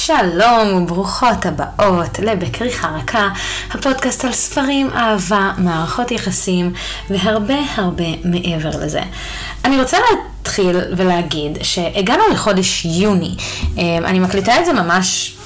שלום וברוכות הבאות לבקריחה רכה, הפודקאסט על ספרים, אהבה, מערכות יחסים והרבה הרבה מעבר לזה. אני רוצה להתחיל ולהגיד שהגענו לחודש יוני. אה, אני מקליטה את זה ממש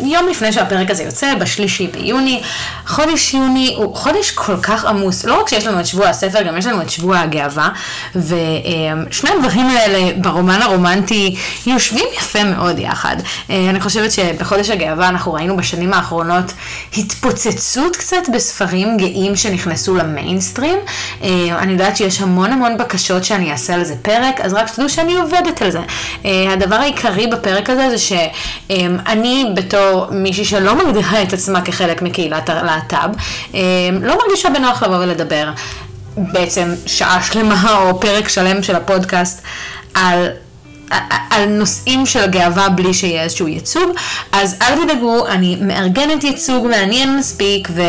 יום לפני שהפרק הזה יוצא, בשלישי ביוני. חודש יוני הוא חודש כל כך עמוס, לא רק שיש לנו את שבוע הספר, גם יש לנו את שבוע הגאווה, ושני הדברים האלה ברומן הרומנטי יושבים יפה מאוד יחד. אני חושבת שבחודש הגאווה אנחנו ראינו בשנים האחרונות התפוצצות קצת בספרים גאים שנכנסו למיינסטרים. אני יודעת שיש המון המון בקשות שאני אעשה על זה פרק, אז רק שתדעו שאני עובדת על זה. הדבר העיקרי בפרק הזה זה שאני בתור... בתור מישהי שלא מגדירה את עצמה כחלק מקהילת הלהט"ב, אה, לא מרגישה בנוח לבוא ולדבר. בעצם שעה שלמה או פרק שלם של הפודקאסט על... על נושאים של גאווה בלי שיהיה איזשהו ייצוג, אז אל תדאגו, אני מארגנת ייצוג מעניין מספיק ו...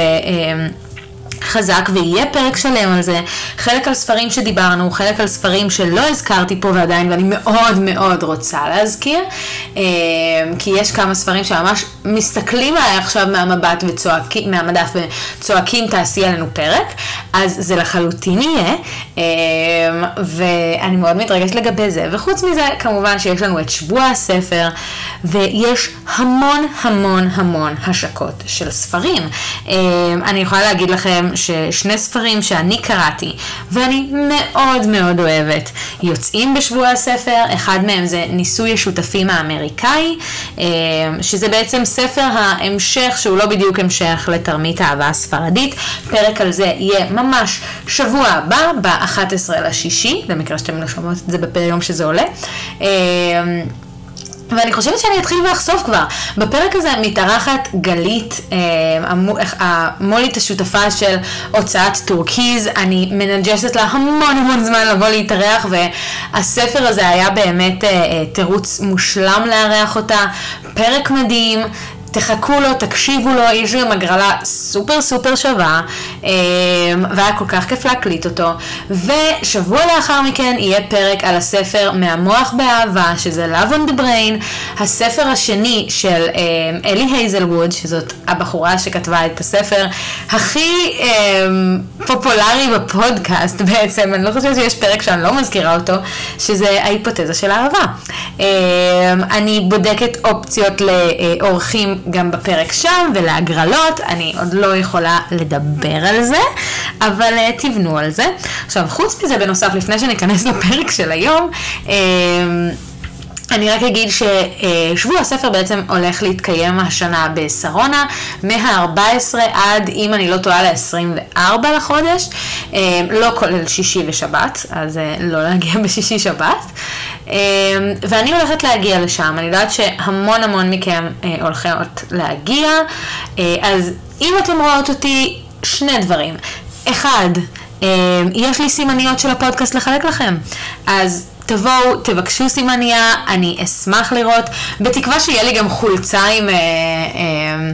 חזק ויהיה פרק שלם על זה, חלק על ספרים שדיברנו, חלק על ספרים שלא הזכרתי פה ועדיין ואני מאוד מאוד רוצה להזכיר, אה, כי יש כמה ספרים שממש מסתכלים עליי עכשיו מהמבט וצועקים, מהמדף וצועקים תעשי עלינו פרק, אז זה לחלוטין יהיה, אה, ואני מאוד מתרגשת לגבי זה, וחוץ מזה כמובן שיש לנו את שבוע הספר, ויש המון המון המון השקות של ספרים. אה, אני יכולה להגיד לכם ששני ספרים שאני קראתי ואני מאוד מאוד אוהבת יוצאים בשבוע הספר, אחד מהם זה ניסוי השותפים האמריקאי, אה, שזה בעצם ספר ההמשך שהוא לא בדיוק המשך לתרמית האהבה הספרדית, פרק על זה יהיה ממש שבוע הבא, ב-11 לשישי, במקרה שאתם לא שומעות את זה ביום שזה עולה. אה, ואני חושבת שאני אתחיל ואחשוף כבר. בפרק הזה מתארחת גלית, אה, המו"לית השותפה של הוצאת טורקיז. אני מנג'סת לה המון המון זמן לבוא להתארח, והספר הזה היה באמת אה, אה, תירוץ מושלם לארח אותה. פרק מדהים, תחכו לו, תקשיבו לו, יש גם הגרלה סופר סופר שווה, אמ, והיה כל כך כיף להקליט אותו. ושבוע לאחר מכן יהיה פרק על הספר מהמוח באהבה, שזה Love on the Brain, הספר השני של אמ, אלי הייזלווד, שזאת הבחורה שכתבה את הספר הכי אמ, פופולרי בפודקאסט בעצם, אני לא חושבת שיש פרק שאני לא מזכירה אותו, שזה ההיפותזה של אהבה. אני בודקת אופציות לאורחים גם בפרק שם ולהגרלות, אני עוד לא יכולה לדבר על זה, אבל uh, תבנו על זה. עכשיו, חוץ מזה, בנוסף, לפני שניכנס לפרק של היום, uh, אני רק אגיד ששבוע הספר בעצם הולך להתקיים השנה בשרונה, מה-14 עד, אם אני לא טועה, ל-24 לחודש, אה, לא כולל שישי ושבת, אז לא להגיע בשישי שבת. אמ, ואני הולכת להגיע לשם, אני יודעת שהמון המון מכם אה, הולכות להגיע, אה, אז אם אתם רואות אותי, שני דברים. אחד, אה, יש לי סימניות של הפודקאסט לחלק לכם, אז תבואו, תבקשו סימניה, אני אשמח לראות, בתקווה שיהיה לי גם חולצה עם, אה, אה,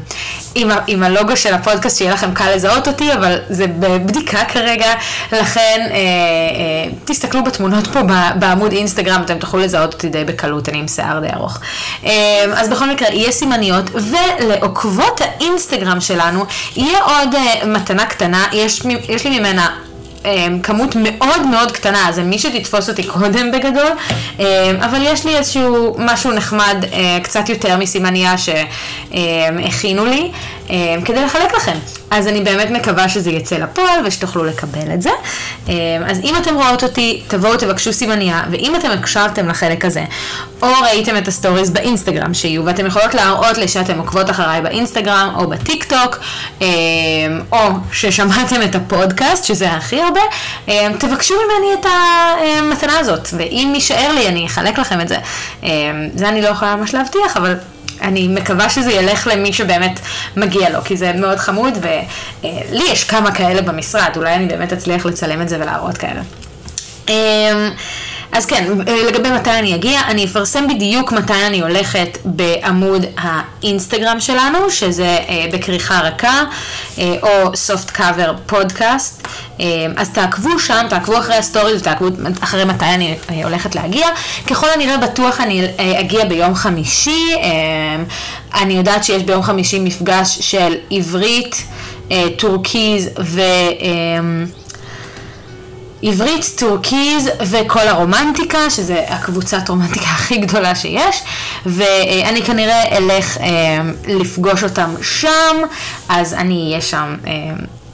עם, עם הלוגו של הפודקאסט, שיהיה לכם קל לזהות אותי, אבל זה בבדיקה כרגע, לכן אה, תסתכלו בתמונות פה בעמוד אינסטגרם, אתם תוכלו לזהות אותי די בקלות, אני עם שיער די ארוך. אז בכל מקרה, יהיה סימניות, ולעוקבות האינסטגרם שלנו, יהיה עוד מתנה קטנה, יש, יש לי ממנה כמות מאוד מאוד קטנה, זה מי שתתפוס אותי קודם בגדול, אמ, אבל יש לי איזשהו משהו נחמד, אה, קצת יותר מסימניה שהכינו לי, אמ, כדי לחלק לכם. אז אני באמת מקווה שזה יצא לפועל ושתוכלו לקבל את זה. אז אם אתם רואות אותי, תבואו תבקשו סימניה, ואם אתם הקשבתם לחלק הזה, או ראיתם את הסטוריז באינסטגרם שיהיו, ואתם יכולות להראות לי שאתם עוקבות אחריי באינסטגרם או בטיק טוק, או ששמעתם את הפודקאסט, שזה הכי הרבה, תבקשו ממני את המתנה הזאת, ואם יישאר לי אני אחלק לכם את זה. זה אני לא יכולה ממש להבטיח, אבל אני מקווה שזה ילך למי שבאמת מגיע לו, כי זה מאוד חמוד, ולי יש כמה כאלה במשרד, אולי אני באמת אצליח לצלם את זה ולהראות כאלה. אז כן, לגבי מתי אני אגיע, אני אפרסם בדיוק מתי אני הולכת בעמוד האינסטגרם שלנו, שזה אה, בכריכה רכה, אה, או cover podcast. אה, אז תעקבו שם, תעקבו אחרי הסטורי ותעקבו אחרי מתי אני אה, הולכת להגיע. ככל הנראה בטוח אני אה, אגיע ביום חמישי. אה, אני יודעת שיש ביום חמישי מפגש של עברית, אה, טורקיז ו... עברית, טורקיז וכל הרומנטיקה, שזה הקבוצת רומנטיקה הכי גדולה שיש, ואני כנראה אלך אה, לפגוש אותם שם, אז אני אהיה שם אה,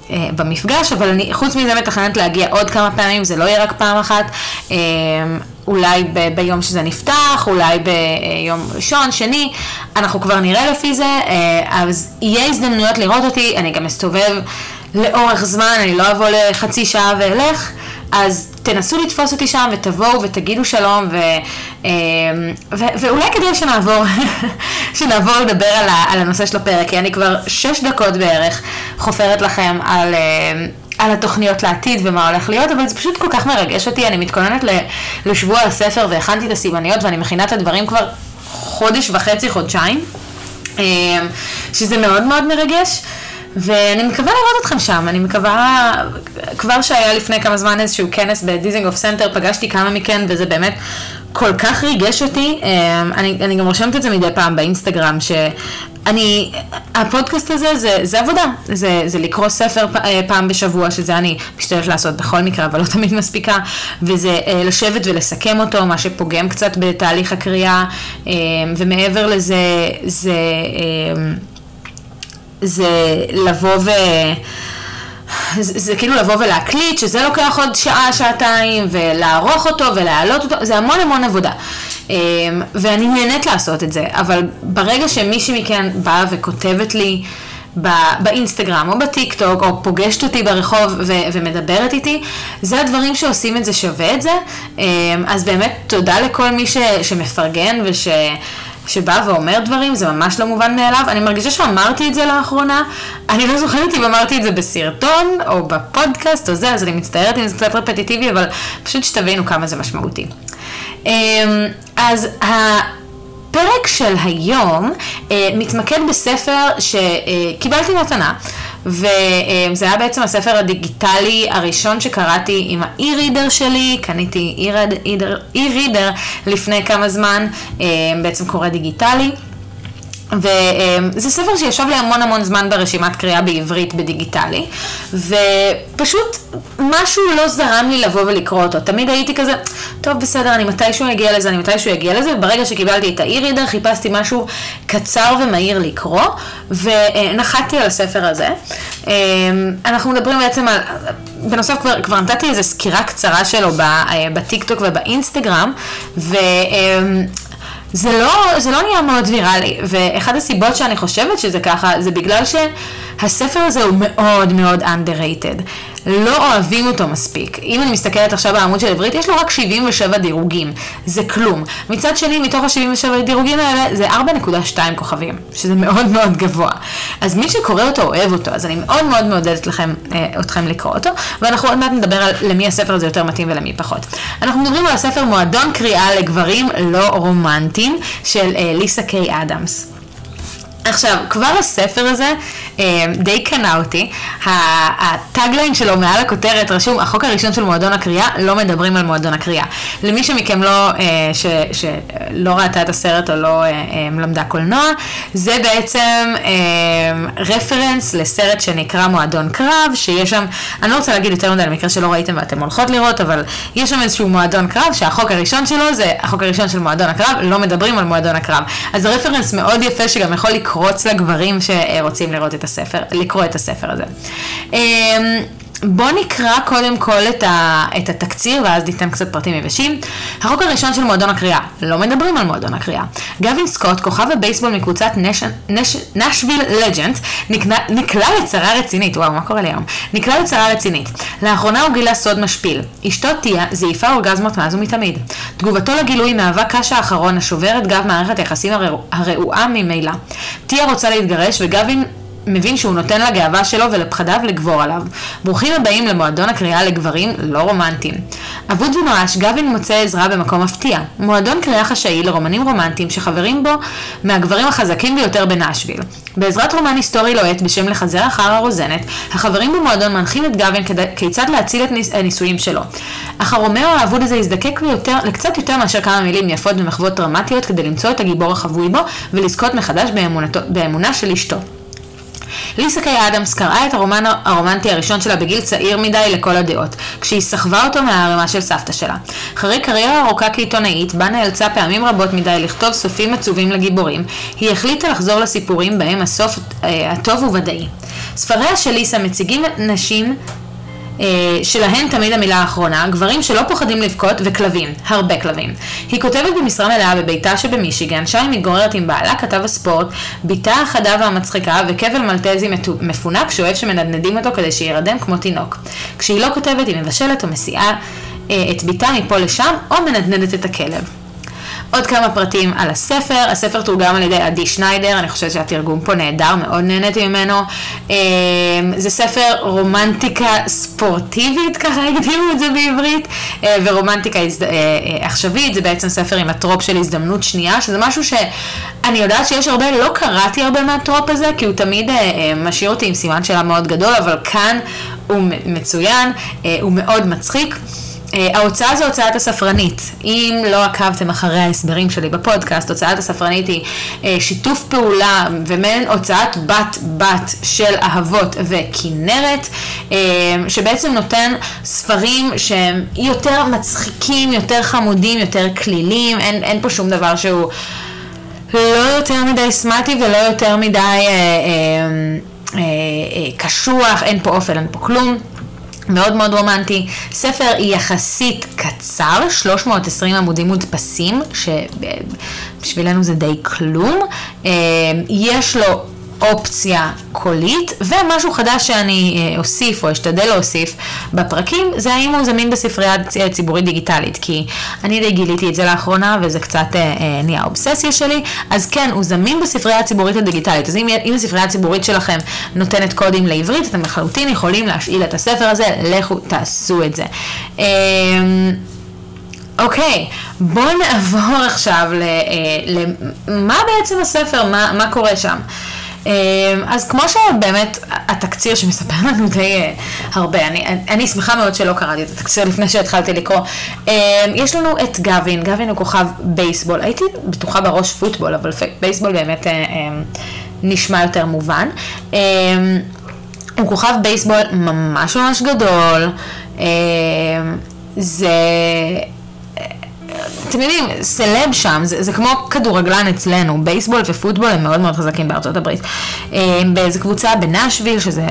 אה, במפגש, אבל אני חוץ מזה מתכננת להגיע עוד כמה פעמים, זה לא יהיה רק פעם אחת, אולי ב- ביום שזה נפתח, אולי ביום ראשון, שני, אנחנו כבר נראה לפי זה, אז יהיה הזדמנויות לראות אותי, אני גם אסתובב לאורך זמן, אני לא אבוא לחצי שעה ואלך. אז תנסו לתפוס אותי שם ותבואו ותגידו שלום ו, ו, ואולי כדאי שנעבור, שנעבור לדבר על, ה, על הנושא של הפרק, כי אני כבר שש דקות בערך חופרת לכם על, על התוכניות לעתיד ומה הולך להיות, אבל זה פשוט כל כך מרגש אותי, אני מתכוננת לשבוע הספר והכנתי את הסימניות ואני מכינה את הדברים כבר חודש וחצי, חודשיים, שזה מאוד מאוד מרגש. ואני מקווה לראות אתכם שם, אני מקווה, כבר שהיה לפני כמה זמן איזשהו כנס בדיזינגוף סנטר, פגשתי כמה מכן וזה באמת כל כך ריגש אותי, אמ, אני, אני גם רושמת את זה מדי פעם באינסטגרם, שאני, הפודקאסט הזה זה, זה עבודה, זה, זה לקרוא ספר אה, פעם בשבוע, שזה אני משתדלת לעשות בכל מקרה, אבל לא תמיד מספיקה, וזה אה, לשבת ולסכם אותו, מה שפוגם קצת בתהליך הקריאה, אמ, ומעבר לזה, זה... זה לבוא ו... זה, זה כאילו לבוא ולהקליט, שזה לוקח עוד שעה, שעתיים, ולערוך אותו ולהעלות אותו, זה המון המון עבודה. אמ, ואני נהנית לעשות את זה, אבל ברגע שמישהי מכן באה וכותבת לי באינסטגרם או בטיק טוק, או פוגשת אותי ברחוב ו- ומדברת איתי, זה הדברים שעושים את זה שווה את זה. אמ, אז באמת תודה לכל מי ש- שמפרגן וש... שבא ואומר דברים, זה ממש לא מובן מאליו. אני מרגישה שאמרתי את זה לאחרונה, אני לא זוכרת אם אמרתי את זה בסרטון, או בפודקאסט, או זה, אז אני מצטערת אם זה קצת רפטיטיבי, אבל פשוט שתבינו כמה זה משמעותי. אמ, אז הפרק של היום אה, מתמקד בספר שקיבלתי מתנה. וזה היה בעצם הספר הדיגיטלי הראשון שקראתי עם האי-רידר שלי, קניתי אי-רידר לפני כמה זמן, אה, בעצם קורא דיגיטלי. וזה ספר שישב לי המון המון זמן ברשימת קריאה בעברית בדיגיטלי, ופשוט משהו לא זרם לי לבוא ולקרוא אותו. תמיד הייתי כזה, טוב בסדר, אני מתישהו אגיע לזה, אני מתישהו אגיע לזה, וברגע שקיבלתי את האי-רידר חיפשתי משהו קצר ומהיר לקרוא, ונחתתי על הספר הזה. אנחנו מדברים בעצם על, בנוסף כבר, כבר נתתי איזו סקירה קצרה שלו בטיקטוק ובאינסטגרם, ו... זה לא, זה לא נהיה מאוד ויראלי, ואחת הסיבות שאני חושבת שזה ככה, זה בגלל שהספר הזה הוא מאוד מאוד underrated. לא אוהבים אותו מספיק. אם אני מסתכלת עכשיו בעמוד של עברית, יש לו רק 77 דירוגים. זה כלום. מצד שני, מתוך ה-77 דירוגים האלה, זה 4.2 כוכבים, שזה מאוד מאוד גבוה. אז מי שקורא אותו אוהב אותו, אז אני מאוד מאוד מעודדת לכם, אה, אתכם לקרוא אותו, ואנחנו עוד מעט נדבר על למי הספר הזה יותר מתאים ולמי פחות. אנחנו מדברים על הספר מועדון קריאה לגברים לא רומנטיים של אה, ליסה קיי אדמס. עכשיו, כבר הספר הזה די קנה אותי. הטאגליין שלו מעל הכותרת רשום, החוק הראשון של מועדון הקריאה, לא מדברים על מועדון הקריאה. למי שמכם לא, אה, ש, שלא ראתה את הסרט או לא אה, למדה קולנוע, זה בעצם רפרנס לסרט שנקרא מועדון קרב, שיש שם, אני לא רוצה להגיד יותר מדי למקרה שלא ראיתם ואתם הולכות לראות, אבל יש שם איזשהו מועדון קרב שהחוק הראשון שלו זה החוק הראשון של מועדון הקרב, לא מדברים על מועדון הקרב. אז זה רפרנס מאוד יפה שגם יכול לקרוץ לגברים שרוצים לראות את הספר, לקרוא את הספר הזה. אמ, בואו נקרא קודם כל את, ה, את התקציר ואז ניתן קצת פרטים יבשים. החוק הראשון של מועדון הקריאה, לא מדברים על מועדון הקריאה. גווין סקוט, כוכב הבייסבול מקבוצת נשוויל לג'נט, נקלע לצרה רצינית, וואו, מה קורה לי היום? נקלע לצרה רצינית. לאחרונה הוא גילה סוד משפיל. אשתו טיה זייפה אורגזמות מאז ומתמיד. תגובתו לגילוי מהווה קש האחרון השובר את גב מערכת היחסים הרעועה ממילא. טיה רוצה להתגרש וגווין מבין שהוא נותן לגאווה שלו ולפחדיו לגבור עליו. ברוכים הבאים למועדון הקריאה לגברים לא רומנטיים. אבוד ונואש, גבין מוצא עזרה במקום מפתיע. מועדון קריאה חשאי לרומנים רומנטיים שחברים בו מהגברים החזקים ביותר בנשוויל. בעזרת רומן היסטורי לוהט בשם לחזר אחר הרוזנת, החברים במועדון מנחים את גבין כד... כיצד להציל את הניסויים שלו. אך הרומאו האבוד הזה יזדקק ליותר, לקצת יותר מאשר כמה מילים יפות ומחוות דרמטיות כדי למצוא את הגיבור החבוי בו ולזכות מחדש באמונתו, באמונה של אשתו. ליסה קיי אדמס קראה את הרומן הרומנטי הראשון שלה בגיל צעיר מדי לכל הדעות, כשהיא סחבה אותו מהערימה של סבתא שלה. אחרי קריירה ארוכה כעיתונאית, בה נאלצה פעמים רבות מדי לכתוב סופים עצובים לגיבורים, היא החליטה לחזור לסיפורים בהם הסוף אה, הטוב הוא ודאי. ספריה של ליסה מציגים נשים שלהן תמיד המילה האחרונה, גברים שלא פוחדים לבכות וכלבים, הרבה כלבים. היא כותבת במשרה מלאה בביתה שבמישיגן, שם היא מתגוררת עם בעלה, כתב הספורט, בתה החדה והמצחיקה וכבל מלטזי מפונק שאוהב שמנדנדים אותו כדי שירדם כמו תינוק. כשהיא לא כותבת היא מבשלת או מסיעה אה, את בתה מפה לשם או מנדנדת את הכלב. עוד כמה פרטים על הספר, הספר תורגם על ידי עדי שניידר, אני חושבת שהתרגום פה נהדר, מאוד נהניתי ממנו. אמ, זה ספר רומנטיקה ספורטיבית, ככה הגדירו את זה בעברית, אה, ורומנטיקה אה, אה, עכשווית, זה בעצם ספר עם הטרופ של הזדמנות שנייה, שזה משהו שאני יודעת שיש הרבה, לא קראתי הרבה מהטרופ הזה, כי הוא תמיד משאיר אותי עם סימן שאלה מאוד גדול, אבל כאן הוא מצוין, הוא מאוד מצחיק. אה, ההוצאה זו הוצאת הספרנית. אם לא עקבתם אחרי ההסברים שלי בפודקאסט, הוצאת הספרנית היא אה, שיתוף פעולה ומעין הוצאת בת בת של אהבות וכנרת, אה, שבעצם נותן ספרים שהם יותר מצחיקים, יותר חמודים, יותר כלילים, אין, אין פה שום דבר שהוא לא יותר מדי סמטי ולא יותר מדי אה, אה, אה, קשוח, אין פה אופל, אין פה כלום. מאוד מאוד רומנטי. ספר יחסית קצר, 320 עמודים מודפסים, שבשבילנו זה די כלום. אה, יש לו אופציה קולית, ומשהו חדש שאני אה, אוסיף או אשתדל להוסיף בפרקים, זה האם הוא זמין בספרייה ציבורית דיגיטלית, כי אני די גיליתי את זה לאחרונה וזה קצת אה, אה, נהיה אובססיה שלי, אז כן, הוא זמין בספרייה הציבורית הדיגיטלית, אז אם, אם הספרייה הציבורית שלכם נותנת קודים לעברית, אתם לחלוטין יכולים להשאיל את הספר הזה, לכו תעשו את זה. אה, אוקיי, בואו נעבור עכשיו למה אה, בעצם הספר, מה, מה קורה שם. אמ, אז כמו שבאמת התקציר שמספר לנו די אה, הרבה, אני, אני שמחה מאוד שלא קראתי את התקציר לפני שהתחלתי לקרוא. אמ, יש לנו את גבין, גבין הוא כוכב בייסבול, הייתי בטוחה בראש פוטבול, אבל בייסבול באמת אה, אמ, נשמע יותר מובן. הוא כוכב בייסבול ממש ממש גדול, זה... אתם יודעים, סלב שם, זה, זה כמו כדורגלן אצלנו, בייסבול ופוטבול הם מאוד מאוד חזקים בארצות הברית. אה, באיזה קבוצה בנשוויל, שזה,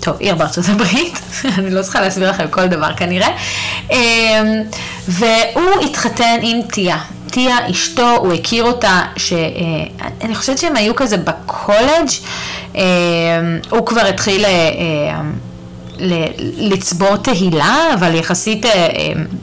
טוב, עיר בארצות הברית, אני לא צריכה להסביר לכם כל דבר כנראה, אה, והוא התחתן עם טיה. טיה, אשתו, הוא הכיר אותה, שאני אה, חושבת שהם היו כזה בקולג', הוא כבר התחיל... לצבור תהילה, אבל יחסית אה, אה,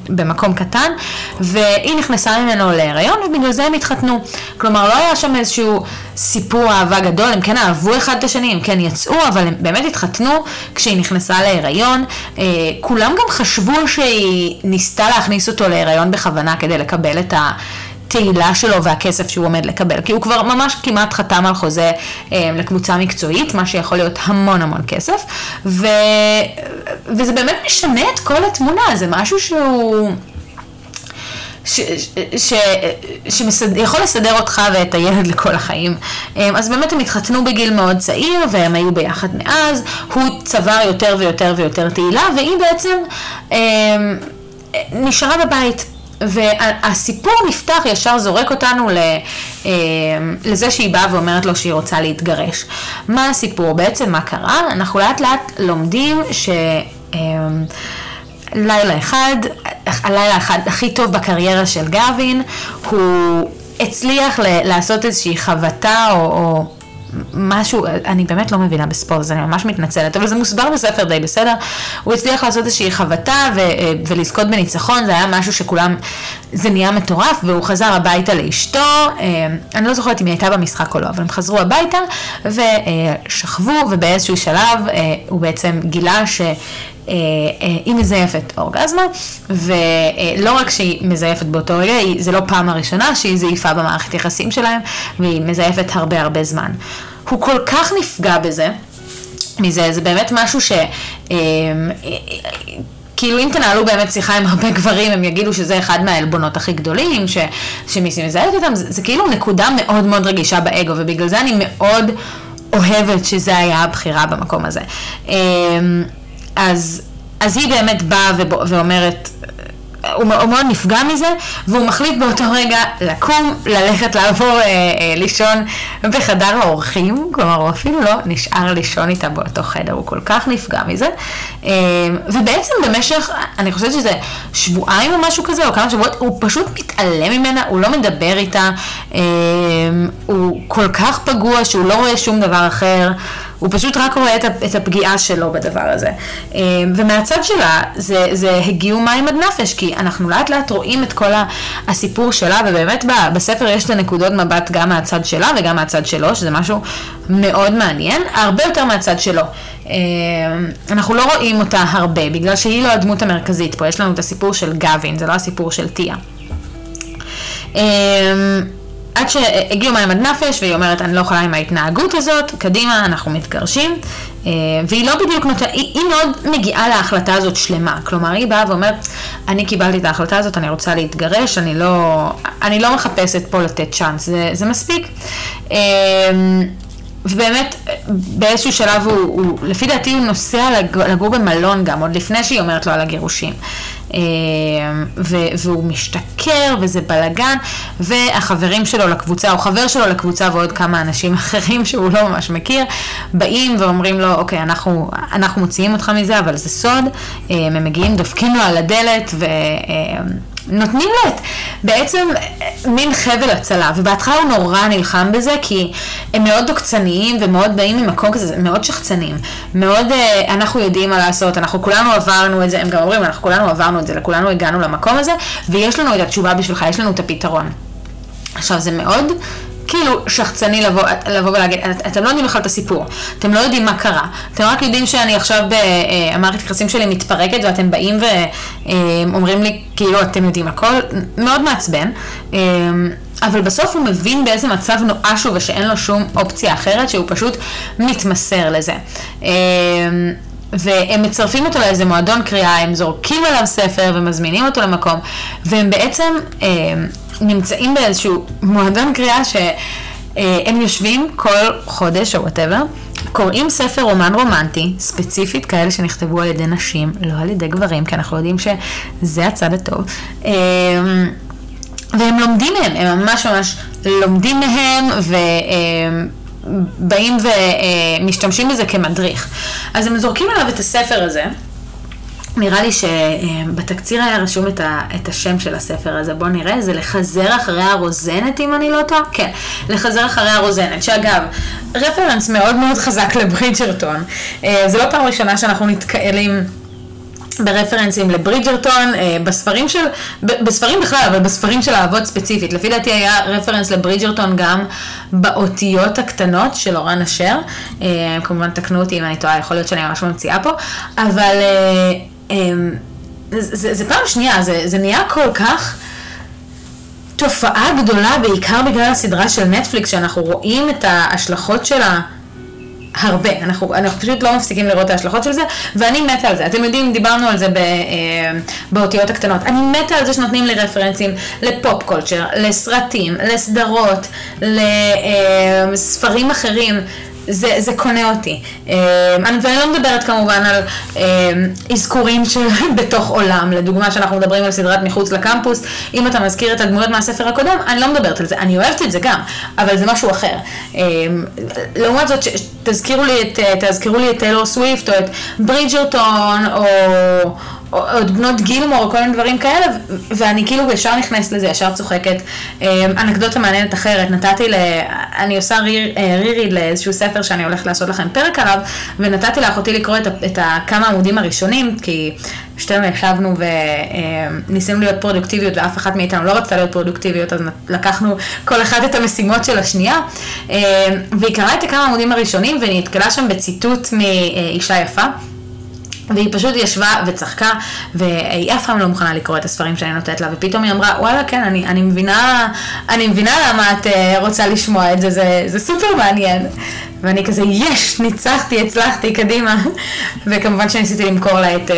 במקום קטן, והיא נכנסה ממנו להיריון, ובגלל זה הם התחתנו. כלומר, לא היה שם איזשהו סיפור אהבה גדול, הם כן אהבו אחד את השני, הם כן יצאו, אבל הם באמת התחתנו כשהיא נכנסה להיריון. אה, כולם גם חשבו שהיא ניסתה להכניס אותו להיריון בכוונה כדי לקבל את ה... התהילה שלו והכסף שהוא עומד לקבל, כי הוא כבר ממש כמעט חתם על חוזה אה, לקבוצה מקצועית, מה שיכול להיות המון המון כסף, ו... וזה באמת משנה את כל התמונה, זה משהו שהוא... שיכול לסדר אותך ואת הילד לכל החיים. אה, אז באמת הם התחתנו בגיל מאוד צעיר והם היו ביחד מאז, הוא צבר יותר ויותר ויותר תהילה והיא בעצם אה, נשארה בבית. והסיפור נפתח, ישר זורק אותנו אה, לזה שהיא באה ואומרת לו שהיא רוצה להתגרש. מה הסיפור? בעצם מה קרה? אנחנו לאט לאט לומדים ש... אה, לילה אחד, הלילה אחד הכי טוב בקריירה של גבין, הוא הצליח לעשות איזושהי חבטה או, או משהו, אני באמת לא מבינה בספורט, אז אני ממש מתנצלת, אבל זה מוסבר בספר די בסדר. הוא הצליח לעשות איזושהי חבטה ו, אה, ולזכות בניצחון, זה היה משהו שכולם, זה נהיה מטורף, והוא חזר הביתה לאשתו, אה, אני לא זוכרת אם היא הייתה במשחק או לא, אבל הם חזרו הביתה ושכבו, ובאיזשהו שלב הוא בעצם גילה ש... היא מזייפת אורגזמה, ולא רק שהיא מזייפת באותו רגע, זה לא פעם הראשונה שהיא זייפה במערכת יחסים שלהם, והיא מזייפת הרבה הרבה זמן. הוא כל כך נפגע בזה, מזה, זה באמת משהו ש... כאילו אם תנהלו באמת שיחה עם הרבה גברים, הם יגידו שזה אחד מהעלבונות הכי גדולים, ש, שמיסי מזהית אותם, זה, זה כאילו נקודה מאוד מאוד רגישה באגו, ובגלל זה אני מאוד אוהבת שזה היה הבחירה במקום הזה. אז, אז היא באמת באה ואומרת, הוא מאוד נפגע מזה, והוא מחליט באותו רגע לקום, ללכת לעבור אה, אה, לישון בחדר האורחים, כלומר הוא אפילו לא נשאר לישון איתה באותו חדר, הוא כל כך נפגע מזה. אה, ובעצם במשך, אני חושבת שזה שבועיים או משהו כזה, או כמה שבועות, הוא פשוט מתעלם ממנה, הוא לא מדבר איתה, אה, הוא כל כך פגוע שהוא לא רואה שום דבר אחר. הוא פשוט רק רואה את הפגיעה שלו בדבר הזה. אה, ומהצד שלה, זה, זה הגיעו מים עד נפש, כי אנחנו לאט לאט רואים את כל הסיפור שלה, ובאמת בספר יש את הנקודות מבט גם מהצד שלה וגם מהצד שלו, שזה משהו מאוד מעניין, הרבה יותר מהצד שלו. אה, אנחנו לא רואים אותה הרבה, בגלל שהיא לא הדמות המרכזית פה, יש לנו את הסיפור של גווין, זה לא הסיפור של טיה. אה, עד שהגיעו מים עד נפש, והיא אומרת, אני לא יכולה עם ההתנהגות הזאת, קדימה, אנחנו מתגרשים. אה, והיא לא בדיוק נותנת, היא, היא מאוד מגיעה להחלטה הזאת שלמה. כלומר, היא באה ואומרת, אני קיבלתי את ההחלטה הזאת, אני רוצה להתגרש, אני לא, אני לא מחפשת פה לתת צ'אנס, זה, זה מספיק. אה, ובאמת, באיזשהו שלב הוא, הוא, לפי דעתי הוא נוסע לגור במלון גם, עוד לפני שהיא אומרת לו על הגירושים. אה, והוא משתכר וזה בלאגן, והחברים שלו לקבוצה, או חבר שלו לקבוצה ועוד כמה אנשים אחרים שהוא לא ממש מכיר, באים ואומרים לו, אוקיי, אנחנו, אנחנו מוציאים אותך מזה, אבל זה סוד, אה, הם מגיעים, דופקים לו על הדלת, ו... אה, נותנים לו את בעצם מין חבל הצלה, ובהתחלה הוא נורא נלחם בזה, כי הם מאוד דוקצניים ומאוד באים ממקום כזה, מאוד שחצנים, מאוד אנחנו יודעים מה לעשות, אנחנו כולנו עברנו את זה, הם גם אומרים, אנחנו כולנו עברנו את זה, לכולנו הגענו למקום הזה, ויש לנו את התשובה בשבילך, יש לנו את הפתרון. עכשיו זה מאוד כאילו שחצני לבוא, לבוא ולהגיד, את, אתם לא יודעים בכלל את הסיפור, אתם לא יודעים מה קרה, אתם רק יודעים שאני עכשיו, המערכת יחסים שלי מתפרקת ואתם באים ואומרים לי כאילו אתם יודעים הכל, מאוד מעצבן. אבל בסוף הוא מבין באיזה מצב נואש הוא ושאין לו שום אופציה אחרת, שהוא פשוט מתמסר לזה. והם מצרפים אותו לאיזה מועדון קריאה, הם זורקים עליו ספר ומזמינים אותו למקום, והם בעצם אה, נמצאים באיזשהו מועדון קריאה שהם אה, יושבים כל חודש או וואטאבר, קוראים ספר רומן רומנטי, ספציפית כאלה שנכתבו על ידי נשים, לא על ידי גברים, כי אנחנו יודעים שזה הצד הטוב. אה, והם לומדים מהם, הם ממש ממש לומדים מהם, ו... אה, באים ומשתמשים בזה כמדריך. אז הם זורקים עליו את הספר הזה. נראה לי שבתקציר היה רשום את, ה, את השם של הספר הזה, בואו נראה, זה לחזר אחרי הרוזנת אם אני לא טועה, כן, לחזר אחרי הרוזנת, שאגב, רפרנס מאוד מאוד חזק לברידג'רטון, אה, זה לא פעם ראשונה שאנחנו נתקלים ברפרנסים לברידג'רטון, אה, בספרים של, בספרים בכלל, אבל בספרים של האבות ספציפית. לפי דעתי היה רפרנס לברידג'רטון גם באותיות הקטנות של אורן אשר. אה, כמובן תקנו אותי אם אני טועה, יכול להיות שאני ממש ממציאה פה, אבל אה, זה, זה, זה פעם שנייה, זה, זה נהיה כל כך... תופעה גדולה, בעיקר בגלל הסדרה של נטפליקס, שאנחנו רואים את ההשלכות שלה הרבה, אנחנו, אנחנו פשוט לא מפסיקים לראות את ההשלכות של זה, ואני מתה על זה. אתם יודעים, דיברנו על זה ב, אה, באותיות הקטנות. אני מתה על זה שנותנים לי רפרנסים לפופ קולצ'ר, לסרטים, לסדרות, לספרים אה, אחרים. זה, זה קונה אותי. אמ, ואני לא מדברת כמובן על אמ, אזכורים של בתוך עולם, לדוגמה שאנחנו מדברים על סדרת מחוץ לקמפוס, אם אתה מזכיר את הדמויות מהספר הקודם, אני לא מדברת על זה, אני אוהבת את זה גם, אבל זה משהו אחר. אמ, לעומת זאת, תזכירו לי את, תזכירו לי את טיילור סוויפט, או את ברידג'רטון, או... עוד בנות גילמור כל מיני דברים כאלה, ואני כאילו ישר נכנסת לזה, ישר צוחקת. אנקדוטה מעניינת אחרת, נתתי ל... אני עושה ריר, רירי לאיזשהו ספר שאני הולכת לעשות לכם פרק עליו, ונתתי לאחותי לקרוא את, את הכמה עמודים הראשונים, כי שתינו ישבנו וניסינו להיות פרודוקטיביות ואף אחת מאיתנו לא רצתה להיות פרודוקטיביות, אז לקחנו כל אחת את המשימות של השנייה. והיא קראה את הכמה עמודים הראשונים ונתקלה שם בציטוט מאישה יפה. והיא פשוט ישבה וצחקה, והיא אף פעם לא מוכנה לקרוא את הספרים שאני נותנת לה, ופתאום היא אמרה, וואלה, כן, אני, אני מבינה, אני מבינה למה את uh, רוצה לשמוע את זה, זה, זה סופר מעניין. ואני כזה, יש, ניצחתי, הצלחתי, קדימה. וכמובן שניסיתי למכור לה את, uh,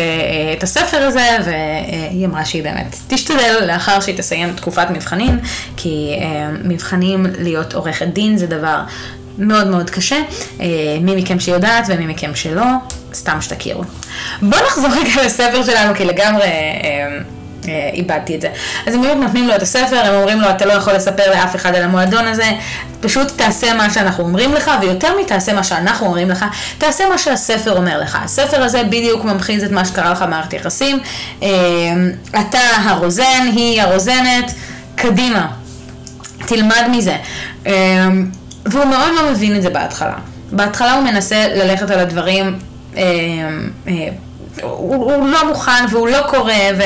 את הספר הזה, והיא אמרה שהיא באמת תשתדל לאחר שהיא תסיים תקופת מבחנים, כי מבחנים להיות עורכת דין זה דבר מאוד מאוד קשה, מי מכם שיודעת ומי מכם שלא, סתם שתכירו. בואו נחזור רגע לספר שלנו, כי לגמרי... איבדתי את זה. אז הם באמת נותנים לו את הספר, הם אומרים לו, אתה לא יכול לספר לאף אחד על המועדון הזה, פשוט תעשה מה שאנחנו אומרים לך, ויותר מתעשה מה שאנחנו אומרים לך, תעשה מה שהספר אומר לך. הספר הזה בדיוק ממחיז את מה שקרה לך במערכת יחסים. אתה הרוזן, היא הרוזנת, קדימה, תלמד מזה. והוא מאוד לא מבין את זה בהתחלה. בהתחלה הוא מנסה ללכת על הדברים, אה, אה, הוא, הוא לא מוכן והוא לא קורא, ו,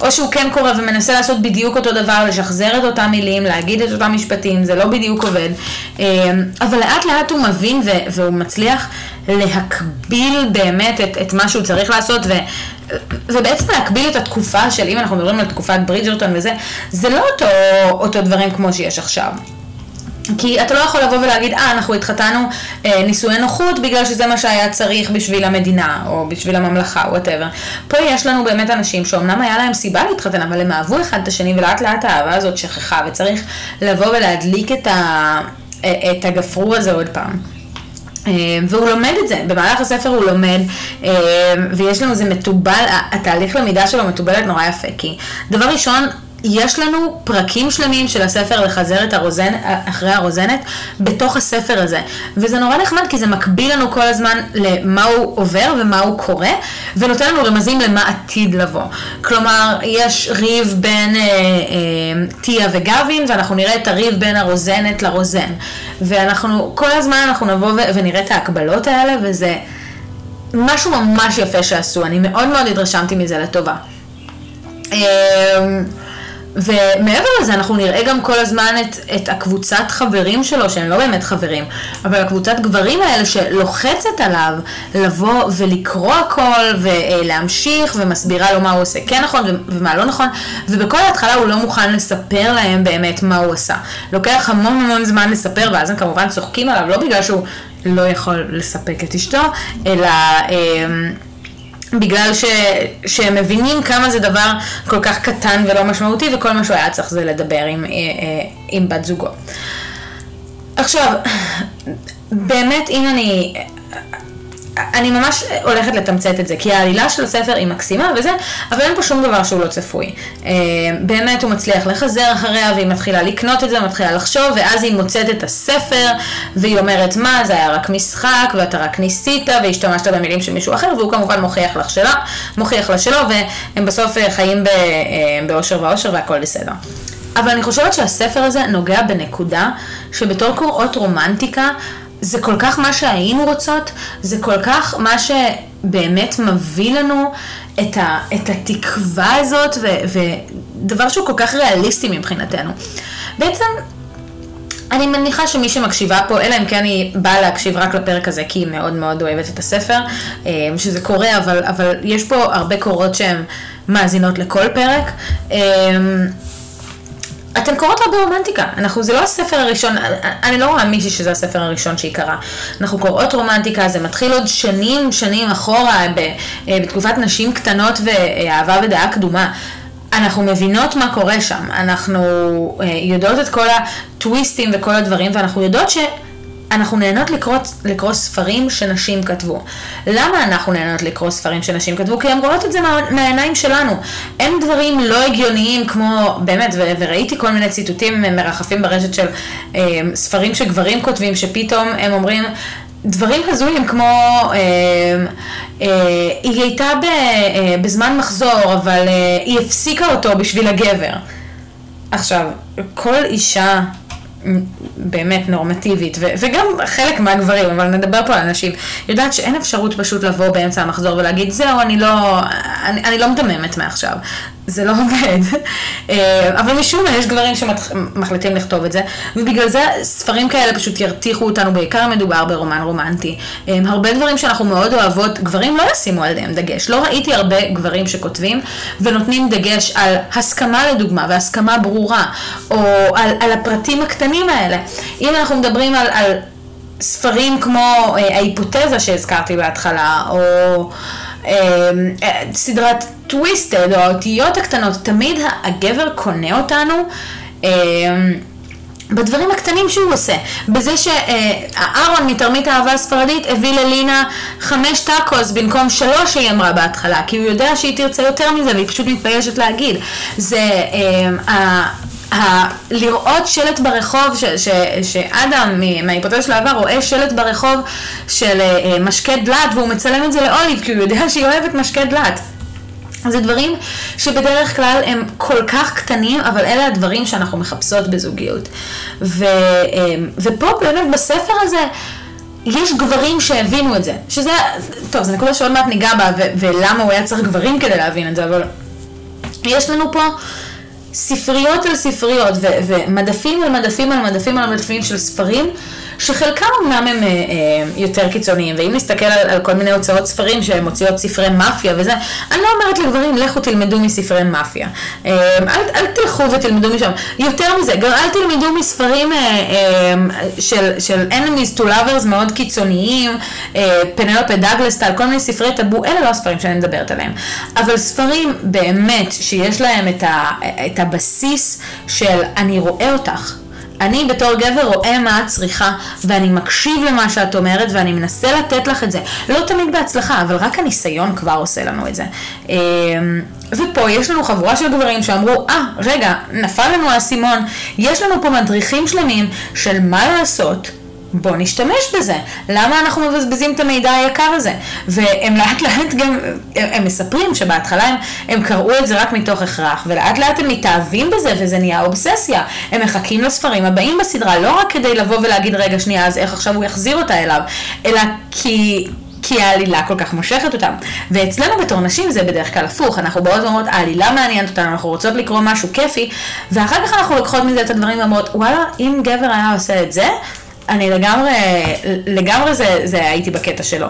או שהוא כן קורא ומנסה לעשות בדיוק אותו דבר, לשחזר את אותם מילים, להגיד את אותם משפטים, זה לא בדיוק עובד. אה, אבל לאט לאט הוא מבין ו, והוא מצליח להקביל באמת את, את מה שהוא צריך לעשות, ו, ובעצם להקביל את התקופה של, אם אנחנו מדברים על תקופת ברידג'רטון וזה, זה לא אותו, אותו דברים כמו שיש עכשיו. כי אתה לא יכול לבוא ולהגיד, אה, אנחנו התחתנו אה, נישואי נוחות בגלל שזה מה שהיה צריך בשביל המדינה, או בשביל הממלכה, whatever. פה יש לנו באמת אנשים שאומנם היה להם סיבה להתחתן, אבל הם אהבו אחד את השני, ולאט לאט האהבה הזאת שככה, וצריך לבוא ולהדליק את, ה, אה, את הגפרור הזה עוד פעם. אה, והוא לומד את זה, במהלך הספר הוא לומד, אה, ויש לנו, זה מתובל, התהליך למידה שלו מתובלת נורא יפה, כי דבר ראשון, יש לנו פרקים שלמים של הספר לחזר את הרוזן, אחרי הרוזנת בתוך הספר הזה. וזה נורא נחמד כי זה מקביל לנו כל הזמן למה הוא עובר ומה הוא קורא, ונותן לנו רמזים למה עתיד לבוא. כלומר, יש ריב בין אה, אה, טיה וגבין, ואנחנו נראה את הריב בין הרוזנת לרוזן. ואנחנו, כל הזמן אנחנו נבוא ונראה את ההקבלות האלה, וזה משהו ממש יפה שעשו. אני מאוד מאוד התרשמתי מזה לטובה. אה, ומעבר לזה אנחנו נראה גם כל הזמן את, את הקבוצת חברים שלו, שהם לא באמת חברים, אבל הקבוצת גברים האלה שלוחצת עליו לבוא ולקרוא הכל ולהמשיך ומסבירה לו מה הוא עושה כן נכון ומה לא נכון, ובכל ההתחלה הוא לא מוכן לספר להם באמת מה הוא עשה. לוקח המון המון זמן לספר ואז הם כמובן צוחקים עליו, לא בגלל שהוא לא יכול לספק את אשתו, אלא... בגלל ש, שהם מבינים כמה זה דבר כל כך קטן ולא משמעותי, וכל מה שהוא היה צריך זה לדבר עם, אה, אה, עם בת זוגו. עכשיו, באמת, אם אני... אני ממש הולכת לתמצת את זה, כי העלילה של הספר היא מקסימה וזה, אבל אין פה שום דבר שהוא לא צפוי. אה, באמת הוא מצליח לחזר אחריה, והיא מתחילה לקנות את זה, מתחילה לחשוב, ואז היא מוצאת את הספר, והיא אומרת, מה, זה היה רק משחק, ואתה רק ניסית, והשתמשת במילים של מישהו אחר, והוא כמובן מוכיח לך שלה, מוכיח לה שלו, והם בסוף אה, חיים אה, באושר ואושר והכל בסדר. אבל אני חושבת שהספר הזה נוגע בנקודה שבתור קוראות רומנטיקה, זה כל כך מה שהיינו רוצות, זה כל כך מה שבאמת מביא לנו את, ה, את התקווה הזאת, ו, ודבר שהוא כל כך ריאליסטי מבחינתנו. בעצם, אני מניחה שמי שמקשיבה פה, אלא אם כן היא באה להקשיב רק לפרק הזה, כי היא מאוד מאוד אוהבת את הספר, אה, שזה קורה, אבל, אבל יש פה הרבה קורות שהן מאזינות לכל פרק. אה, אתן קוראות הרבה רומנטיקה, אנחנו, זה לא הספר הראשון, אני לא רואה מישהי שזה הספר הראשון שהיא קראה. אנחנו קוראות רומנטיקה, זה מתחיל עוד שנים, שנים אחורה, ב, אה, בתקופת נשים קטנות ואהבה ודעה קדומה. אנחנו מבינות מה קורה שם, אנחנו אה, יודעות את כל הטוויסטים וכל הדברים, ואנחנו יודעות ש... אנחנו נהנות לקרוא, לקרוא ספרים שנשים כתבו. למה אנחנו נהנות לקרוא ספרים שנשים כתבו? כי הן רואות את זה מה, מהעיניים שלנו. אין דברים לא הגיוניים כמו, באמת, ו- וראיתי כל מיני ציטוטים מרחפים ברשת של אה, ספרים שגברים כותבים, שפתאום הם אומרים, דברים הזויים כמו, אה, אה, היא הייתה ב, אה, בזמן מחזור, אבל אה, היא הפסיקה אותו בשביל הגבר. עכשיו, כל אישה באמת נורמטיבית, ו- וגם חלק מהגברים, אבל נדבר פה על אנשים, יודעת שאין אפשרות פשוט לבוא באמצע המחזור ולהגיד, זהו, אני לא, אני, אני לא מדממת מעכשיו. זה לא עובד. אה, אבל משום מה יש גברים שמחליטים לכתוב את זה, ובגלל זה ספרים כאלה פשוט ירתיחו אותנו, בעיקר מדובר ברומן רומנטי. אה, הרבה דברים שאנחנו מאוד אוהבות, גברים לא ישימו עליהם דגש. לא ראיתי הרבה גברים שכותבים ונותנים דגש על הסכמה לדוגמה, והסכמה ברורה, או על, על הפרטים הקטנים האלה. אם אנחנו מדברים על... על ספרים כמו אה, ההיפותזה שהזכרתי בהתחלה, או סדרת טוויסטד, או האותיות הקטנות, תמיד הגבר קונה אותנו. אה, בדברים הקטנים שהוא עושה, בזה שאהרון מתרמית האהבה הספרדית הביא ללינה חמש טאקוס במקום שלוש שהיא אמרה בהתחלה, כי הוא יודע שהיא תרצה יותר מזה והיא פשוט מתביישת להגיד. זה אה, לראות שלט ברחוב, ש- ש- שאדם מההיפותזה של העבר רואה שלט ברחוב של uh, משקה דלת והוא מצלם את זה לאוליב כי הוא יודע שהיא אוהבת משקה דלת. זה דברים שבדרך כלל הם כל כך קטנים, אבל אלה הדברים שאנחנו מחפשות בזוגיות. ו, אמ, ופה באמת בספר הזה, יש גברים שהבינו את זה, שזה, טוב, זו נקודה שעוד מעט ניגע בה, ולמה הוא היה צריך גברים כדי להבין את זה, אבל יש לנו פה ספריות על ספריות, ומדפים על מדפים על מדפים על מדפים של ספרים, שחלקם אמנם הם אה, אה, יותר קיצוניים, ואם נסתכל על, על כל מיני הוצאות ספרים שהן מוציאות ספרי מאפיה וזה, אני לא אומרת לגברים, לכו תלמדו מספרי מאפיה. אה, אל, אל תלכו ותלמדו משם. יותר מזה, גם אל תלמדו מספרים של, של enemies to lovers מאוד קיצוניים, אה, פנלופה דאגלסטל, כל מיני ספרי טאבו, אלה לא הספרים שאני מדברת עליהם. אבל ספרים באמת שיש להם את, ה, את הבסיס של אני רואה אותך. אני בתור גבר רואה מה את צריכה, ואני מקשיב למה שאת אומרת, ואני מנסה לתת לך את זה. לא תמיד בהצלחה, אבל רק הניסיון כבר עושה לנו את זה. אמ, ופה יש לנו חבורה של גברים שאמרו, אה, ah, רגע, נפל לנו האסימון, יש לנו פה מדריכים שלמים של מה לעשות. בוא נשתמש בזה. למה אנחנו מבזבזים את המידע היקר הזה? והם לאט לאט גם, הם, מספרים שבהתחלה הם, הם קראו את זה רק מתוך הכרח, ולאט לאט הם מתאהבים בזה וזה נהיה אובססיה. הם מחכים לספרים הבאים בסדרה, לא רק כדי לבוא ולהגיד, רגע, שנייה, אז איך עכשיו הוא יחזיר אותה אליו, אלא כי... כי העלילה כל כך מושכת אותם. ואצלנו בתור נשים זה בדרך כלל הפוך, אנחנו באות ואומרות, העלילה מעניינת אותנו, אנחנו רוצות לקרוא משהו כיפי, ואחר כך אנחנו לוקחות מזה את הדברים ואומרות, וואלה, אם גבר היה עושה את זה, אני לגמרי, לגמרי זה, זה הייתי בקטע שלו.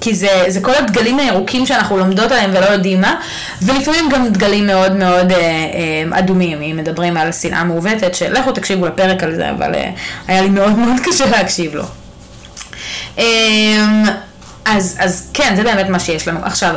כי זה, זה כל הדגלים הירוקים שאנחנו לומדות עליהם ולא יודעים מה, ולפעמים גם דגלים מאוד מאוד אה, אה, אדומים, אם מדברים על שנאה מעוותת, שלכו תקשיבו לפרק על זה, אבל אה, היה לי מאוד מאוד קשה להקשיב לו. אה, אז, אז כן, זה באמת מה שיש לנו. עכשיו,